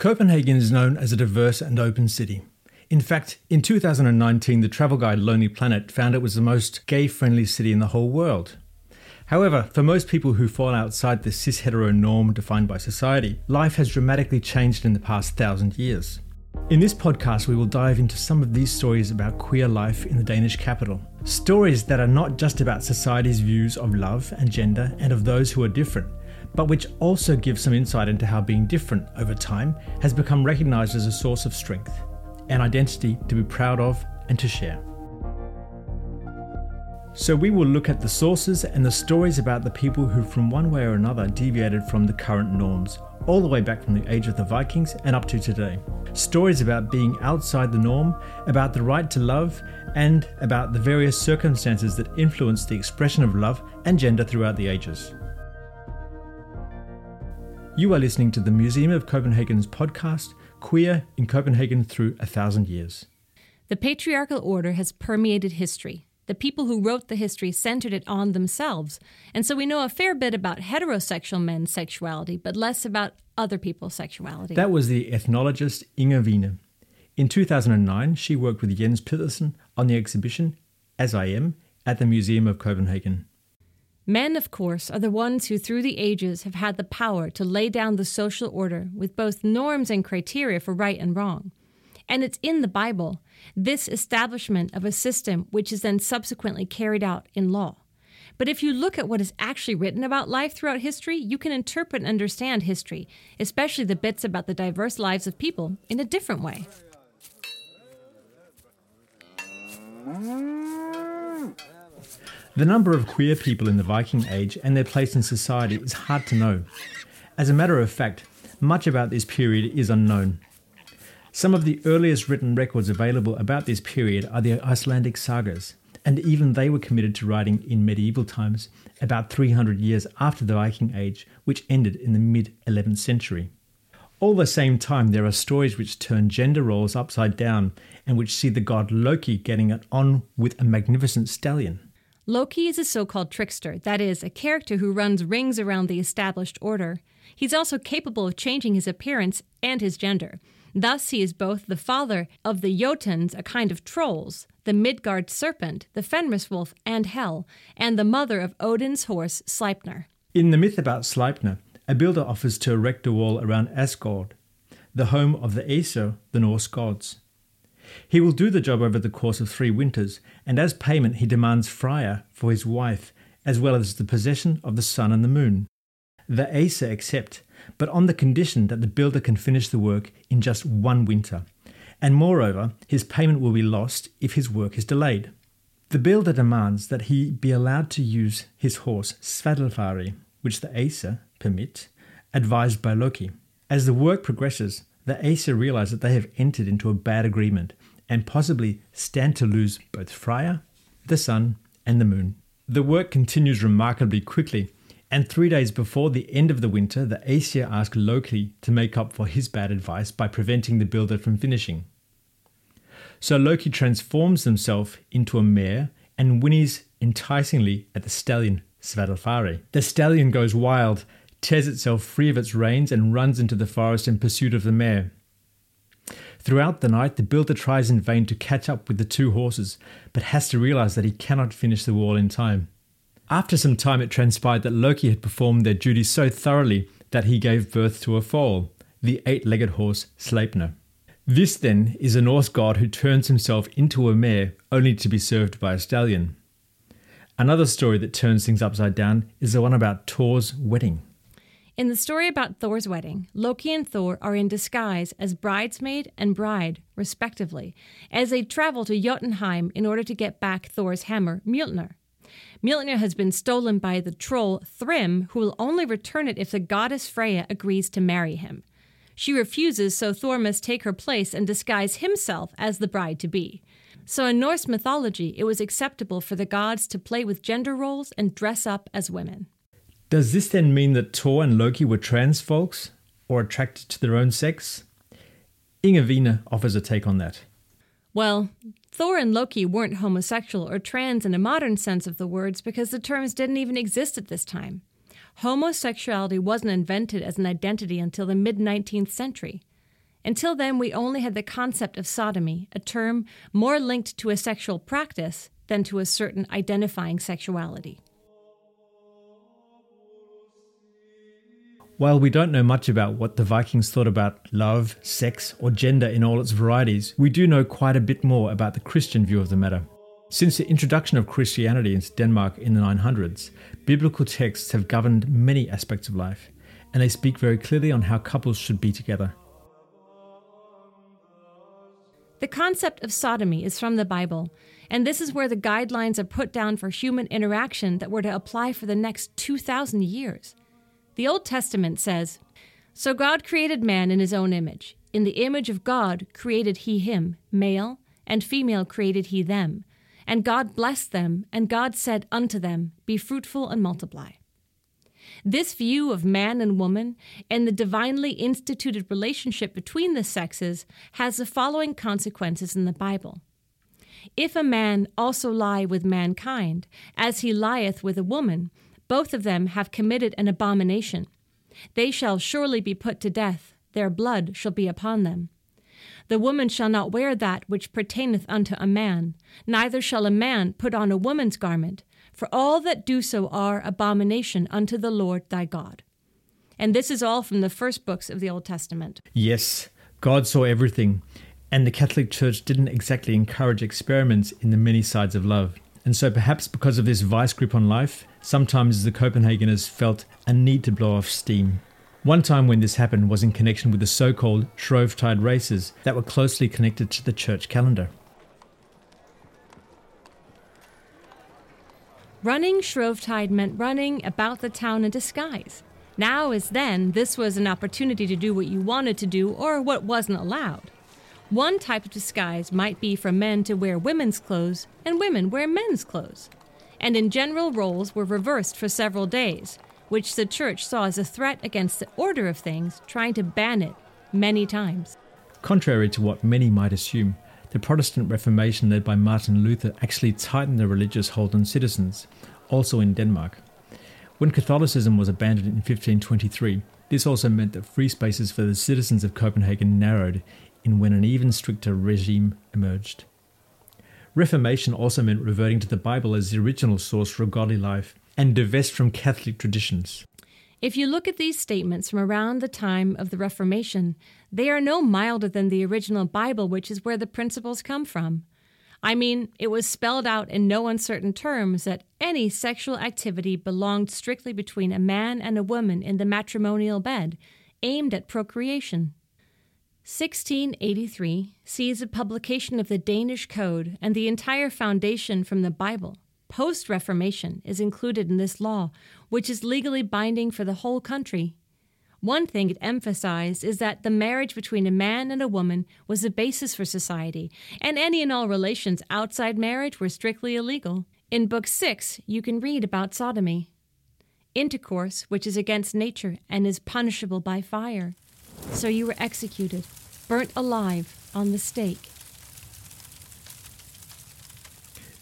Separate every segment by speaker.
Speaker 1: Copenhagen is known as a diverse and open city. In fact, in 2019, the travel guide Lonely Planet found it was the most gay friendly city in the whole world. However, for most people who fall outside the cis hetero norm defined by society, life has dramatically changed in the past thousand years. In this podcast, we will dive into some of these stories about queer life in the Danish capital. Stories that are not just about society's views of love and gender and of those who are different, but which also gives some insight into how being different over time has become recognized as a source of strength, an identity to be proud of and to share. So, we will look at the sources and the stories about the people who, from one way or another, deviated from the current norms, all the way back from the age of the Vikings and up to today. Stories about being outside the norm, about the right to love, and about the various circumstances that influence the expression of love and gender throughout the ages. You are listening to the Museum of Copenhagen's podcast, Queer in Copenhagen Through a Thousand Years.
Speaker 2: The patriarchal order has permeated history. The people who wrote the history centered it on themselves, and so we know a fair bit about heterosexual men's sexuality, but less about other people's sexuality.
Speaker 1: That was the ethnologist Inger Wine. In 2009, she worked with Jens Pedersen on the exhibition As I Am at the Museum of Copenhagen.
Speaker 2: Men, of course, are the ones who through the ages have had the power to lay down the social order with both norms and criteria for right and wrong. And it's in the Bible, this establishment of a system which is then subsequently carried out in law. But if you look at what is actually written about life throughout history, you can interpret and understand history, especially the bits about the diverse lives of people, in a different way.
Speaker 1: The number of queer people in the Viking Age and their place in society is hard to know. As a matter of fact, much about this period is unknown. Some of the earliest written records available about this period are the Icelandic sagas, and even they were committed to writing in medieval times, about 300 years after the Viking Age, which ended in the mid 11th century. All the same time, there are stories which turn gender roles upside down and which see the god Loki getting it on with a magnificent stallion.
Speaker 2: Loki is a so called trickster, that is, a character who runs rings around the established order. He's also capable of changing his appearance and his gender. Thus, he is both the father of the Jotuns, a kind of trolls, the Midgard serpent, the Fenris wolf, and Hel, and the mother of Odin's horse, Sleipnir.
Speaker 1: In the myth about Sleipnir, a builder offers to erect a wall around Asgard, the home of the Aesir, the Norse gods. He will do the job over the course of three winters, and as payment he demands Freya for his wife, as well as the possession of the sun and the moon. The Aesir accept, but on the condition that the builder can finish the work in just one winter, and moreover, his payment will be lost if his work is delayed. The builder demands that he be allowed to use his horse Svadilfari, which the Aesir permit, advised by Loki. As the work progresses, the Aesir realize that they have entered into a bad agreement and possibly stand to lose both Freya, the sun, and the moon. The work continues remarkably quickly, and three days before the end of the winter, the Aesir ask Loki to make up for his bad advice by preventing the builder from finishing. So Loki transforms himself into a mare and whinnies enticingly at the stallion Svadilfari. The stallion goes wild, tears itself free of its reins, and runs into the forest in pursuit of the mare. Throughout the night, the builder tries in vain to catch up with the two horses, but has to realize that he cannot finish the wall in time. After some time, it transpired that Loki had performed their duty so thoroughly that he gave birth to a foal, the eight legged horse Sleipnir. This, then, is a Norse god who turns himself into a mare only to be served by a stallion. Another story that turns things upside down is the one about Thor's wedding.
Speaker 2: In the story about Thor's wedding, Loki and Thor are in disguise as bridesmaid and bride, respectively, as they travel to Jotunheim in order to get back Thor's hammer, Mjolnir. Mjolnir has been stolen by the troll Thrym, who will only return it if the goddess Freya agrees to marry him. She refuses, so Thor must take her place and disguise himself as the bride to be. So in Norse mythology, it was acceptable for the gods to play with gender roles and dress up as women.
Speaker 1: Does this then mean that Thor and Loki were trans folks or attracted to their own sex? Wine offers a take on that.
Speaker 2: Well, Thor and Loki weren't homosexual or trans in a modern sense of the words because the terms didn't even exist at this time. Homosexuality wasn't invented as an identity until the mid 19th century. Until then, we only had the concept of sodomy, a term more linked to a sexual practice than to a certain identifying sexuality.
Speaker 1: While we don't know much about what the Vikings thought about love, sex, or gender in all its varieties, we do know quite a bit more about the Christian view of the matter. Since the introduction of Christianity into Denmark in the 900s, biblical texts have governed many aspects of life, and they speak very clearly on how couples should be together.
Speaker 2: The concept of sodomy is from the Bible, and this is where the guidelines are put down for human interaction that were to apply for the next 2,000 years. The Old Testament says, So God created man in his own image. In the image of God created he him, male and female created he them. And God blessed them, and God said unto them, Be fruitful and multiply. This view of man and woman and the divinely instituted relationship between the sexes has the following consequences in the Bible. If a man also lie with mankind, as he lieth with a woman, both of them have committed an abomination. They shall surely be put to death, their blood shall be upon them. The woman shall not wear that which pertaineth unto a man, neither shall a man put on a woman's garment, for all that do so are abomination unto the Lord thy God. And this is all from the first books of the Old Testament.
Speaker 1: Yes, God saw everything, and the Catholic Church didn't exactly encourage experiments in the many sides of love. And so, perhaps because of this vice grip on life, sometimes the Copenhageners felt a need to blow off steam. One time when this happened was in connection with the so called Shrovetide races that were closely connected to the church calendar.
Speaker 2: Running Shrovetide meant running about the town in disguise. Now, as then, this was an opportunity to do what you wanted to do or what wasn't allowed. One type of disguise might be for men to wear women's clothes and women wear men's clothes. And in general, roles were reversed for several days, which the church saw as a threat against the order of things, trying to ban it many times.
Speaker 1: Contrary to what many might assume, the Protestant Reformation led by Martin Luther actually tightened the religious hold on citizens, also in Denmark. When Catholicism was abandoned in 1523, this also meant that free spaces for the citizens of Copenhagen narrowed in when an even stricter regime emerged. Reformation also meant reverting to the Bible as the original source for a godly life and divest from Catholic traditions.
Speaker 2: If you look at these statements from around the time of the Reformation, they are no milder than the original Bible, which is where the principles come from. I mean, it was spelled out in no uncertain terms that any sexual activity belonged strictly between a man and a woman in the matrimonial bed, aimed at procreation. 1683 sees a publication of the Danish Code and the entire foundation from the Bible. Post Reformation is included in this law, which is legally binding for the whole country. One thing it emphasized is that the marriage between a man and a woman was the basis for society, and any and all relations outside marriage were strictly illegal. In Book 6, you can read about sodomy. Intercourse, which is against nature and is punishable by fire. So you were executed burnt alive on the stake.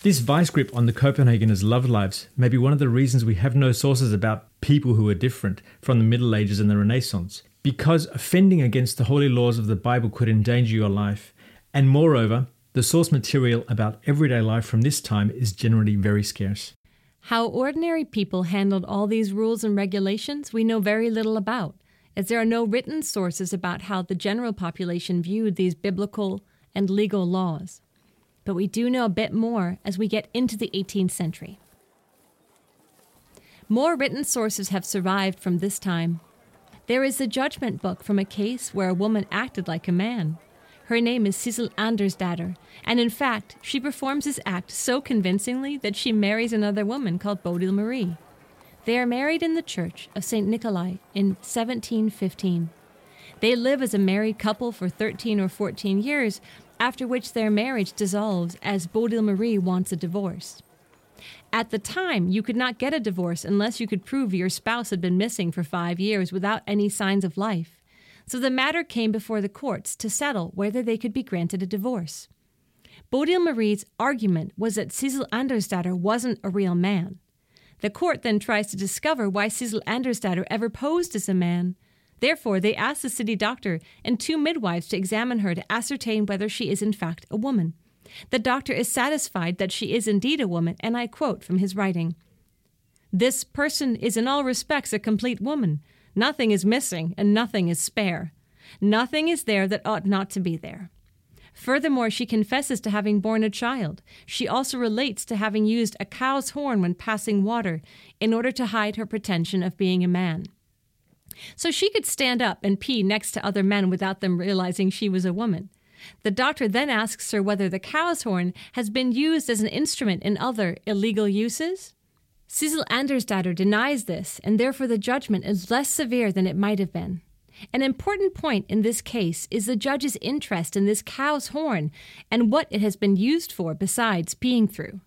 Speaker 1: This vice grip on the Copenhageners' love lives may be one of the reasons we have no sources about people who are different from the Middle Ages and the Renaissance, because offending against the holy laws of the Bible could endanger your life, and moreover, the source material about everyday life from this time is generally very scarce.
Speaker 2: How ordinary people handled all these rules and regulations, we know very little about as there are no written sources about how the general population viewed these biblical and legal laws. But we do know a bit more as we get into the 18th century. More written sources have survived from this time. There is a judgment book from a case where a woman acted like a man. Her name is Cecil Andersdatter, and in fact, she performs this act so convincingly that she marries another woman called Bodil Marie. They are married in the church of St. Nikolai in 1715. They live as a married couple for 13 or 14 years, after which their marriage dissolves as Bodil Marie wants a divorce. At the time, you could not get a divorce unless you could prove your spouse had been missing for five years without any signs of life. So the matter came before the courts to settle whether they could be granted a divorce. Bodil Marie's argument was that Sissel Andersdatter wasn't a real man. The court then tries to discover why Sissel Andersdatter ever posed as a man. Therefore, they ask the city doctor and two midwives to examine her to ascertain whether she is in fact a woman. The doctor is satisfied that she is indeed a woman, and I quote from his writing This person is in all respects a complete woman. Nothing is missing, and nothing is spare. Nothing is there that ought not to be there. Furthermore, she confesses to having borne a child. She also relates to having used a cow's horn when passing water in order to hide her pretension of being a man. So she could stand up and pee next to other men without them realizing she was a woman. The doctor then asks her whether the cow's horn has been used as an instrument in other illegal uses. Cecil Andersdatter denies this, and therefore the judgment is less severe than it might have been. An important point in this case is the judge's interest in this cow's horn and what it has been used for besides peeing through.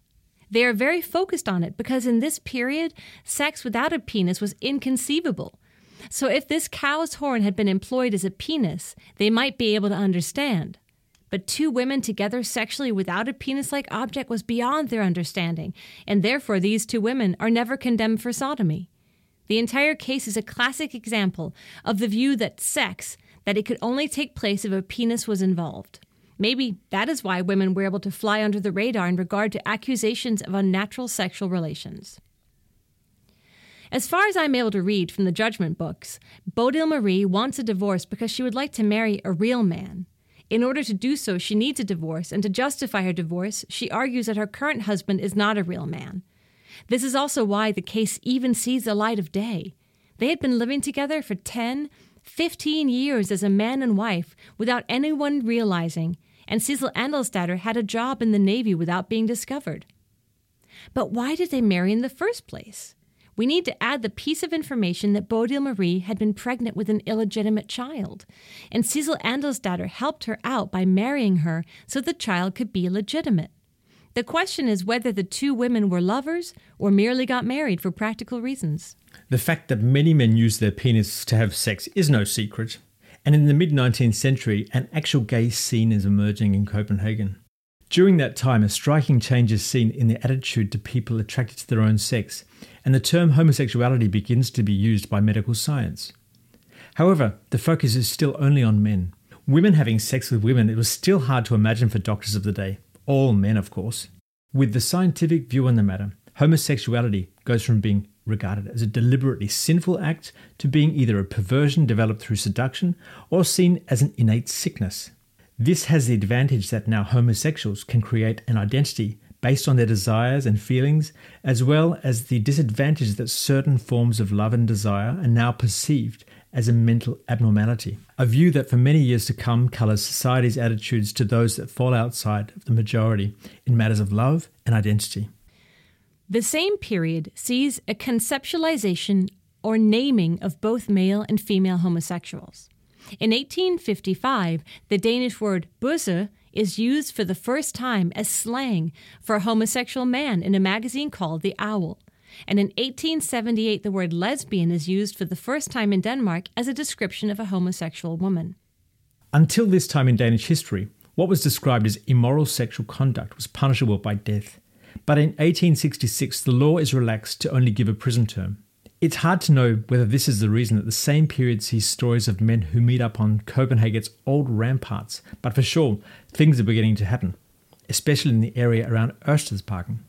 Speaker 2: They are very focused on it because in this period, sex without a penis was inconceivable. So if this cow's horn had been employed as a penis, they might be able to understand. But two women together sexually without a penis like object was beyond their understanding, and therefore these two women are never condemned for sodomy. The entire case is a classic example of the view that sex, that it could only take place if a penis was involved. Maybe that is why women were able to fly under the radar in regard to accusations of unnatural sexual relations. As far as I'm able to read from the judgment books, Bodil Marie wants a divorce because she would like to marry a real man. In order to do so, she needs a divorce, and to justify her divorce, she argues that her current husband is not a real man. This is also why the case even sees the light of day. They had been living together for 10, 15 years as a man and wife without anyone realizing, and Cecil Andersdatter had a job in the Navy without being discovered. But why did they marry in the first place? We need to add the piece of information that Bodil Marie had been pregnant with an illegitimate child, and Cecil Andersdatter helped her out by marrying her so the child could be legitimate. The question is whether the two women were lovers or merely got married for practical reasons.
Speaker 1: The fact that many men use their penis to have sex is no secret, and in the mid 19th century, an actual gay scene is emerging in Copenhagen. During that time, a striking change is seen in the attitude to people attracted to their own sex, and the term homosexuality begins to be used by medical science. However, the focus is still only on men. Women having sex with women, it was still hard to imagine for doctors of the day all men, of course. With the scientific view on the matter, homosexuality goes from being regarded as a deliberately sinful act to being either a perversion developed through seduction or seen as an innate sickness. This has the advantage that now homosexuals can create an identity based on their desires and feelings, as well as the disadvantage that certain forms of love and desire are now perceived as a mental abnormality, a view that for many years to come colours society's attitudes to those that fall outside of the majority in matters of love and identity.
Speaker 2: The same period sees a conceptualization or naming of both male and female homosexuals. In 1855, the Danish word bøsse is used for the first time as slang for a homosexual man in a magazine called The Owl and in 1878 the word lesbian is used for the first time in Denmark as a description of a homosexual woman.
Speaker 1: Until this time in Danish history, what was described as immoral sexual conduct was punishable by death. But in 1866, the law is relaxed to only give a prison term. It's hard to know whether this is the reason that the same period sees stories of men who meet up on Copenhagen's old ramparts, but for sure, things are beginning to happen, especially in the area around Ørstedsparken.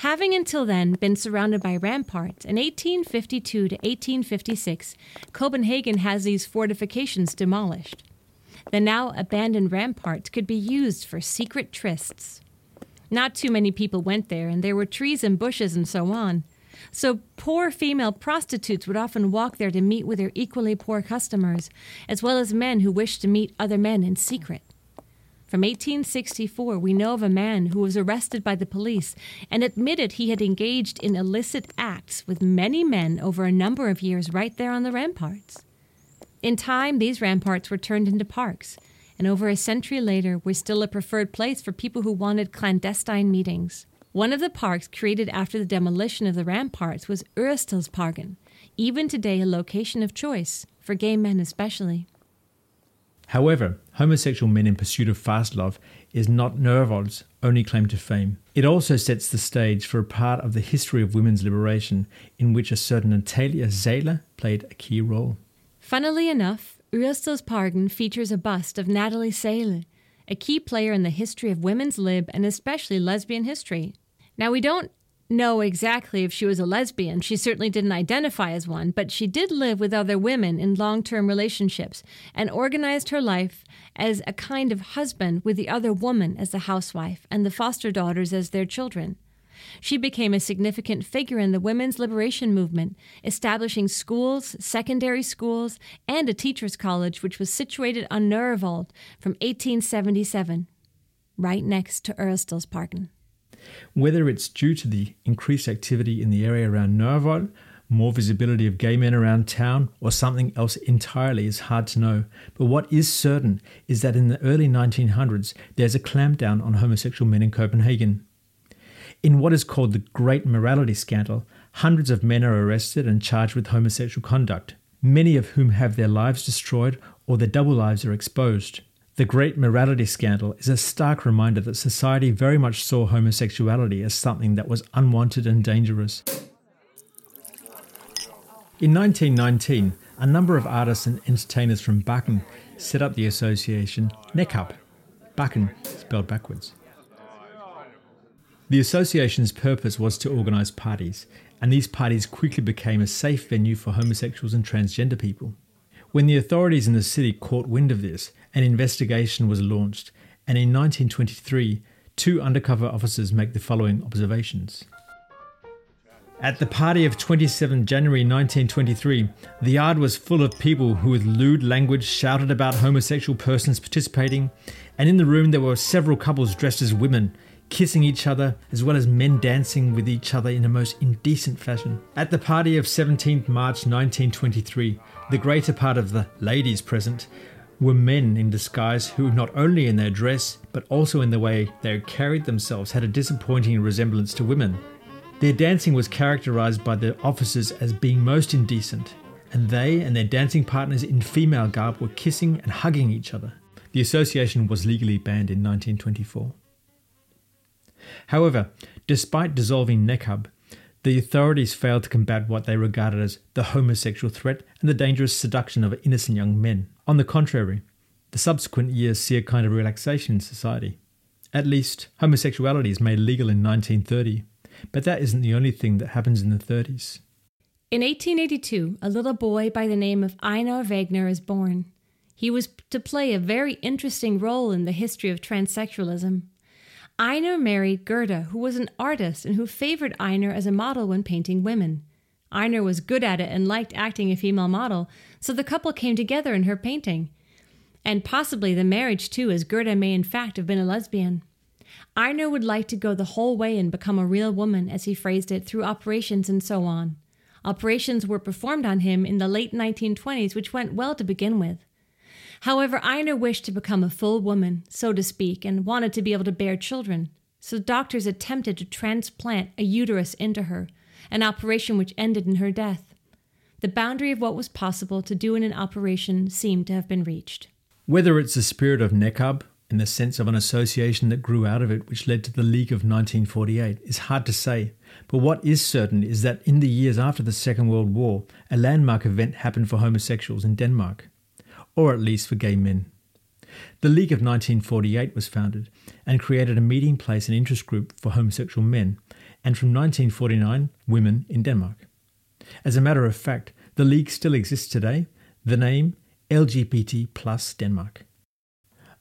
Speaker 2: Having until then been surrounded by ramparts, in 1852 to 1856, Copenhagen has these fortifications demolished. The now abandoned ramparts could be used for secret trysts. Not too many people went there, and there were trees and bushes and so on. So poor female prostitutes would often walk there to meet with their equally poor customers, as well as men who wished to meet other men in secret. From 1864, we know of a man who was arrested by the police and admitted he had engaged in illicit acts with many men over a number of years right there on the ramparts. In time, these ramparts were turned into parks, and over a century later were still a preferred place for people who wanted clandestine meetings. One of the parks created after the demolition of the ramparts was Ørstedsparken, even today a location of choice, for gay men especially.
Speaker 1: However, homosexual men in pursuit of fast love is not Nørrevold's only claim to fame. It also sets the stage for a part of the history of women's liberation in which a certain Natalie Zahle played a key role.
Speaker 2: Funnily enough, Parken features a bust of Natalie Zahle, a key player in the history of women's lib and especially lesbian history. Now, we don't know exactly if she was a lesbian. She certainly didn't identify as one, but she did live with other women in long term relationships and organized her life as a kind of husband with the other woman as the housewife and the foster daughters as their children. She became a significant figure in the women's liberation movement, establishing schools, secondary schools, and a teachers' college which was situated on Nørrevold from 1877, right next to Ørstedsparken.
Speaker 1: Whether it's due to the increased activity in the area around Nørrevold, more visibility of gay men around town, or something else entirely is hard to know. But what is certain is that in the early 1900s, there's a clampdown on homosexual men in Copenhagen. In what is called the Great Morality Scandal, hundreds of men are arrested and charged with homosexual conduct, many of whom have their lives destroyed or their double lives are exposed. The Great Morality Scandal is a stark reminder that society very much saw homosexuality as something that was unwanted and dangerous. In 1919, a number of artists and entertainers from Bakken set up the association Nekkab, Bakken spelled backwards. The association's purpose was to organise parties, and these parties quickly became a safe venue for homosexuals and transgender people. When the authorities in the city caught wind of this, an investigation was launched, and in 1923, two undercover officers make the following observations. At the party of 27 January 1923, the yard was full of people who, with lewd language, shouted about homosexual persons participating, and in the room there were several couples dressed as women, kissing each other, as well as men dancing with each other in a most indecent fashion. At the party of 17th March 1923, the greater part of the ladies present were men in disguise who, not only in their dress, but also in the way they carried themselves, had a disappointing resemblance to women. Their dancing was characterized by the officers as being most indecent, and they and their dancing partners in female garb were kissing and hugging each other. The association was legally banned in 1924. However, despite dissolving Nekkab, the authorities failed to combat what they regarded as the homosexual threat and the dangerous seduction of innocent young men. On the contrary, the subsequent years see a kind of relaxation in society. At least, homosexuality is made legal in 1930, but that isn't the only thing that happens in the 30s.
Speaker 2: In 1882, a little boy by the name of Einar Wegener is born. He was to play a very interesting role in the history of transsexualism. Einar married Gerda, who was an artist and who favored Einar as a model when painting women. Einar was good at it and liked acting a female model, so the couple came together in her painting. And possibly the marriage too, as Gerda may in fact have been a lesbian. Einar would like to go the whole way and become a real woman, as he phrased it, through operations and so on. Operations were performed on him in the late 1920s, which went well to begin with. However, Einar wished to become a full woman, so to speak, and wanted to be able to bear children. So doctors attempted to transplant a uterus into her, an operation which ended in her death. The boundary of what was possible to do in an operation seemed to have been reached.
Speaker 1: Whether it's the spirit of Nekkab, in the sense of an association that grew out of it, which led to the League of 1948, is hard to say. But what is certain is that in the years after the Second World War, a landmark event happened for homosexuals in Denmark or at least for gay men. The League of 1948 was founded and created a meeting place and interest group for homosexual men, and from 1949, women in Denmark. As a matter of fact, the League still exists today, the name LGBT Plus Denmark.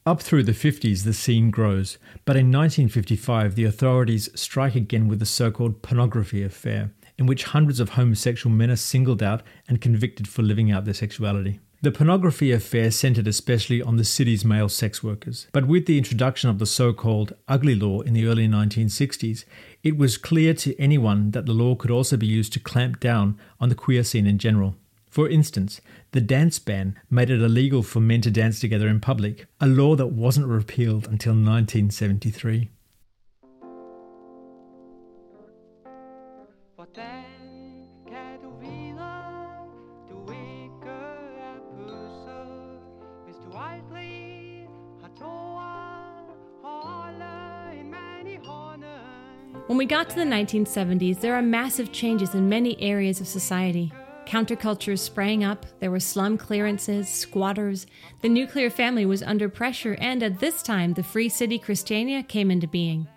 Speaker 1: Up through the 50s, the scene grows, but in 1955, the authorities strike again with the so called pornography affair, in which hundreds of homosexual men are singled out and convicted for living out their sexuality. The pornography affair centered especially on the city's male sex workers, but with the introduction of the so called ugly law in the early 1960s, it was clear to anyone that the law could also be used to clamp down on the queer scene in general. For instance, the dance ban made it illegal for men to dance together in public, a law that wasn't repealed until 1973.
Speaker 2: When we got to the 1970s, there are massive changes in many areas of society. Countercultures sprang up, there were slum clearances, squatters, the nuclear family was under pressure, and at this time, the Free City Christiania came into being.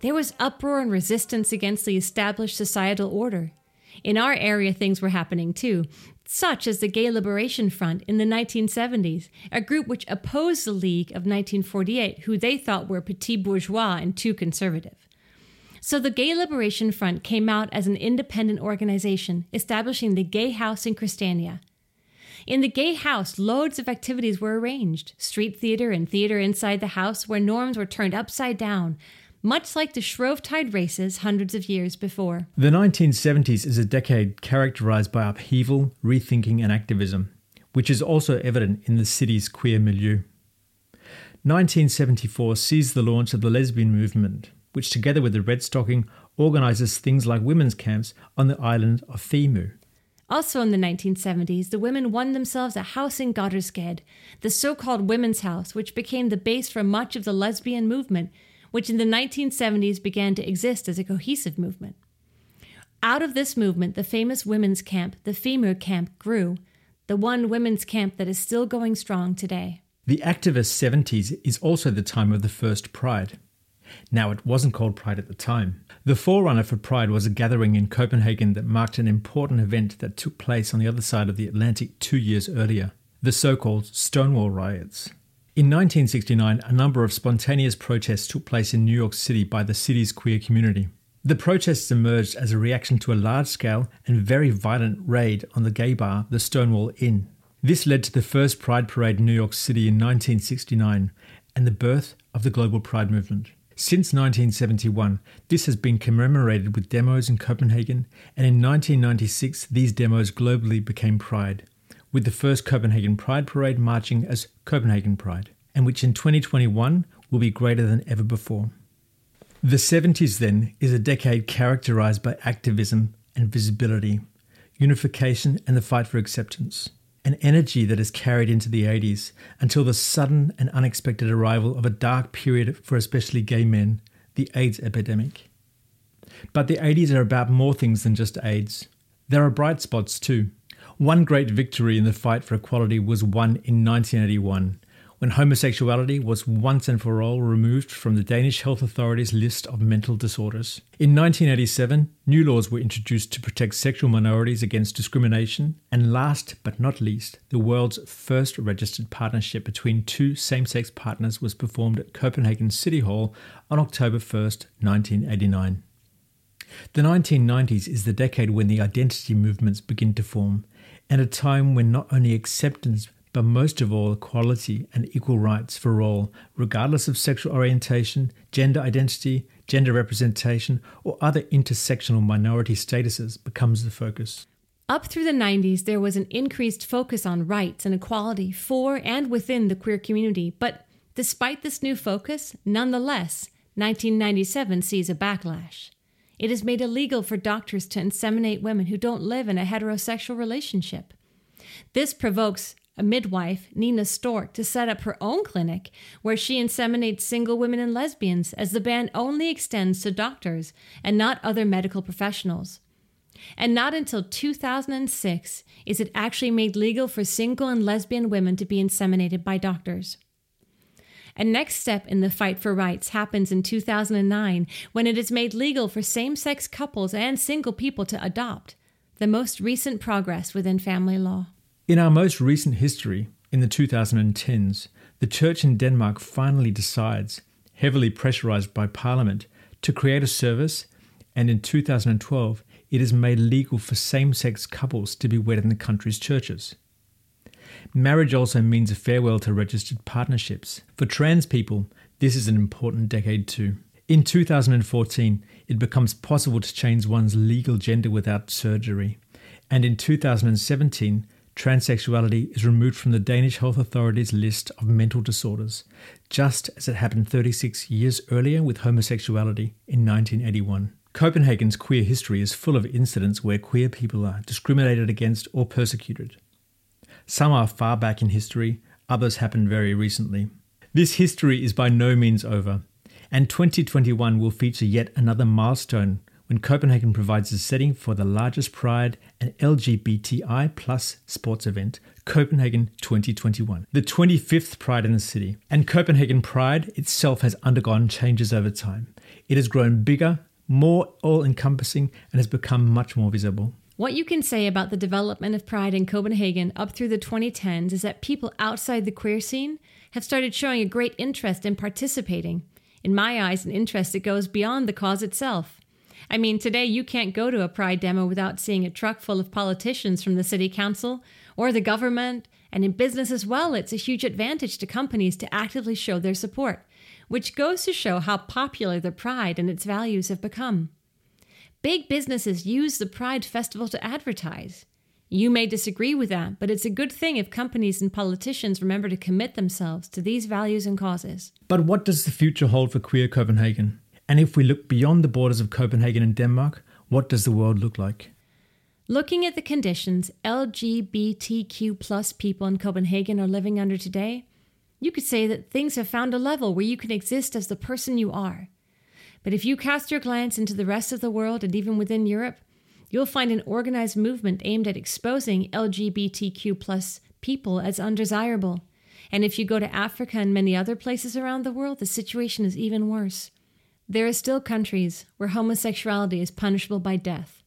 Speaker 2: There was uproar and resistance against the established societal order. In our area, things were happening too, such as the Gay Liberation Front in the 1970s, a group which opposed the League of 1948, who they thought were petit bourgeois and too conservative. So the Gay Liberation Front came out as an independent organization, establishing the Gay House in Christiania. In the Gay House, loads of activities were arranged street theater and theater inside the house where norms were turned upside down, much like the Shrovetide races hundreds of years before.
Speaker 1: The 1970s is a decade characterized by upheaval, rethinking, and activism, which is also evident in the city's queer milieu. 1974 sees the launch of the lesbian movement, which together with the Red Stocking organises things like women's camps on the island of Femø.
Speaker 2: Also in the 1970s, the women won themselves a house in Gothersgade, the so called Women's House, which became the base for much of the lesbian movement, which in the 1970s began to exist as a cohesive movement. Out of this movement, the famous women's camp, the Femø Camp, grew, the one women's camp that is still going strong today.
Speaker 1: The activist 70s is also the time of the first Pride. Now, it wasn't called Pride at the time. The forerunner for Pride was a gathering in Copenhagen that marked an important event that took place on the other side of the Atlantic two years earlier the so called Stonewall riots. In 1969, a number of spontaneous protests took place in New York City by the city's queer community. The protests emerged as a reaction to a large scale and very violent raid on the gay bar, the Stonewall Inn. This led to the first Pride Parade in New York City in 1969 and the birth of the Global Pride Movement. Since 1971, this has been commemorated with demos in Copenhagen, and in 1996, these demos globally became Pride, with the first Copenhagen Pride Parade marching as Copenhagen Pride, and which in 2021 will be greater than ever before. The 70s, then, is a decade characterized by activism and visibility, unification, and the fight for acceptance an energy that is carried into the 80s until the sudden and unexpected arrival of a dark period for especially gay men, the AIDS epidemic. But the 80s are about more things than just AIDS. There are bright spots too. One great victory in the fight for equality was won in 1981 when homosexuality was once and for all removed from the Danish Health Authority's list of mental disorders. In 1987, new laws were introduced to protect sexual minorities against discrimination, and last but not least, the world's first registered partnership between two same sex partners was performed at Copenhagen City Hall on October 1, 1989. The 1990s is the decade when the identity movements begin to form, and a time when not only acceptance but most of all, equality and equal rights for all, regardless of sexual orientation, gender identity, gender representation, or other intersectional minority statuses becomes the focus.
Speaker 2: Up through the 90s, there was an increased focus on rights and equality for and within the queer community. But despite this new focus, nonetheless, 1997 sees a backlash. It is made illegal for doctors to inseminate women who don't live in a heterosexual relationship. This provokes a midwife, Nina Stork, to set up her own clinic where she inseminates single women and lesbians, as the ban only extends to doctors and not other medical professionals. And not until 2006 is it actually made legal for single and lesbian women to be inseminated by doctors. A next step in the fight for rights happens in 2009 when it is made legal for same sex couples and single people to adopt, the most recent progress within family law.
Speaker 1: In our most recent history, in the 2010s, the church in Denmark finally decides, heavily pressurized by Parliament, to create a service, and in 2012, it is made legal for same sex couples to be wed in the country's churches. Marriage also means a farewell to registered partnerships. For trans people, this is an important decade too. In 2014, it becomes possible to change one's legal gender without surgery. And in 2017, transsexuality is removed from the Danish Health Authority's list of mental disorders, just as it happened 36 years earlier with homosexuality in 1981. Copenhagen's queer history is full of incidents where queer people are discriminated against or persecuted. Some are far back in history, others happened very recently. This history is by no means over, And 2021 will feature yet another milestone when Copenhagen provides a setting for the largest Pride and LGBTI plus sports event, Copenhagen 2021, the 25th Pride in the city. And Copenhagen Pride itself has undergone changes over time. It has grown bigger, more all encompassing, and has become much more visible.
Speaker 2: What you can say about the development of Pride in Copenhagen up through the 2010s is that people outside the queer scene have started showing a great interest in participating. In my eyes, an interest that goes beyond the cause itself. I mean, today you can't go to a Pride demo without seeing a truck full of politicians from the city council or the government, and in business as well, it's a huge advantage to companies to actively show their support, which goes to show how popular the Pride and its values have become. Big businesses use the Pride Festival to advertise. You may disagree with that, but it's a good thing if companies and politicians remember to commit themselves to these values and causes.
Speaker 1: But what does the future hold for Queer Copenhagen? And if we look beyond the borders of Copenhagen and Denmark, what does the world look like?
Speaker 2: Looking at the conditions LGBTQ plus people in Copenhagen are living under today, you could say that things have found a level where you can exist as the person you are. But if you cast your glance into the rest of the world and even within Europe, you'll find an organized movement aimed at exposing LGBTQ plus people as undesirable. And if you go to Africa and many other places around the world, the situation is even worse. There are still countries where homosexuality is punishable by death.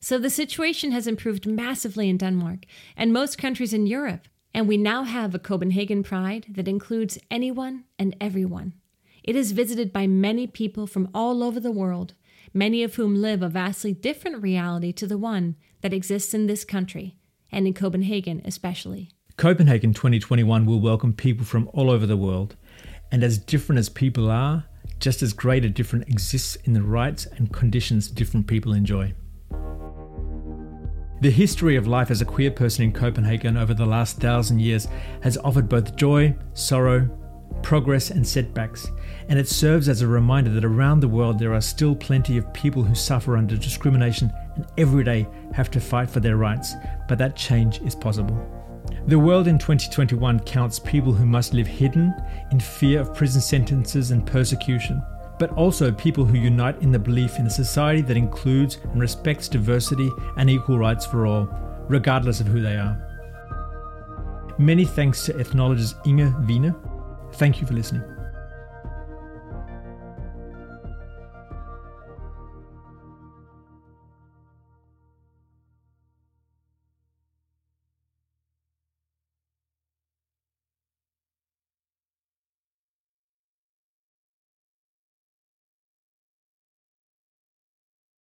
Speaker 2: So the situation has improved massively in Denmark and most countries in Europe, and we now have a Copenhagen Pride that includes anyone and everyone. It is visited by many people from all over the world, many of whom live a vastly different reality to the one that exists in this country, and in Copenhagen especially.
Speaker 1: Copenhagen 2021 will welcome people from all over the world, and as different as people are, just as great a difference exists in the rights and conditions different people enjoy. The history of life as a queer person in Copenhagen over the last thousand years has offered both joy, sorrow, progress, and setbacks, and it serves as a reminder that around the world there are still plenty of people who suffer under discrimination and every day have to fight for their rights, but that change is possible. The world in 2021 counts people who must live hidden in fear of prison sentences and persecution, but also people who unite in the belief in a society that includes and respects diversity and equal rights for all, regardless of who they are. Many thanks to ethnologist Inge Wiener. Thank you for listening.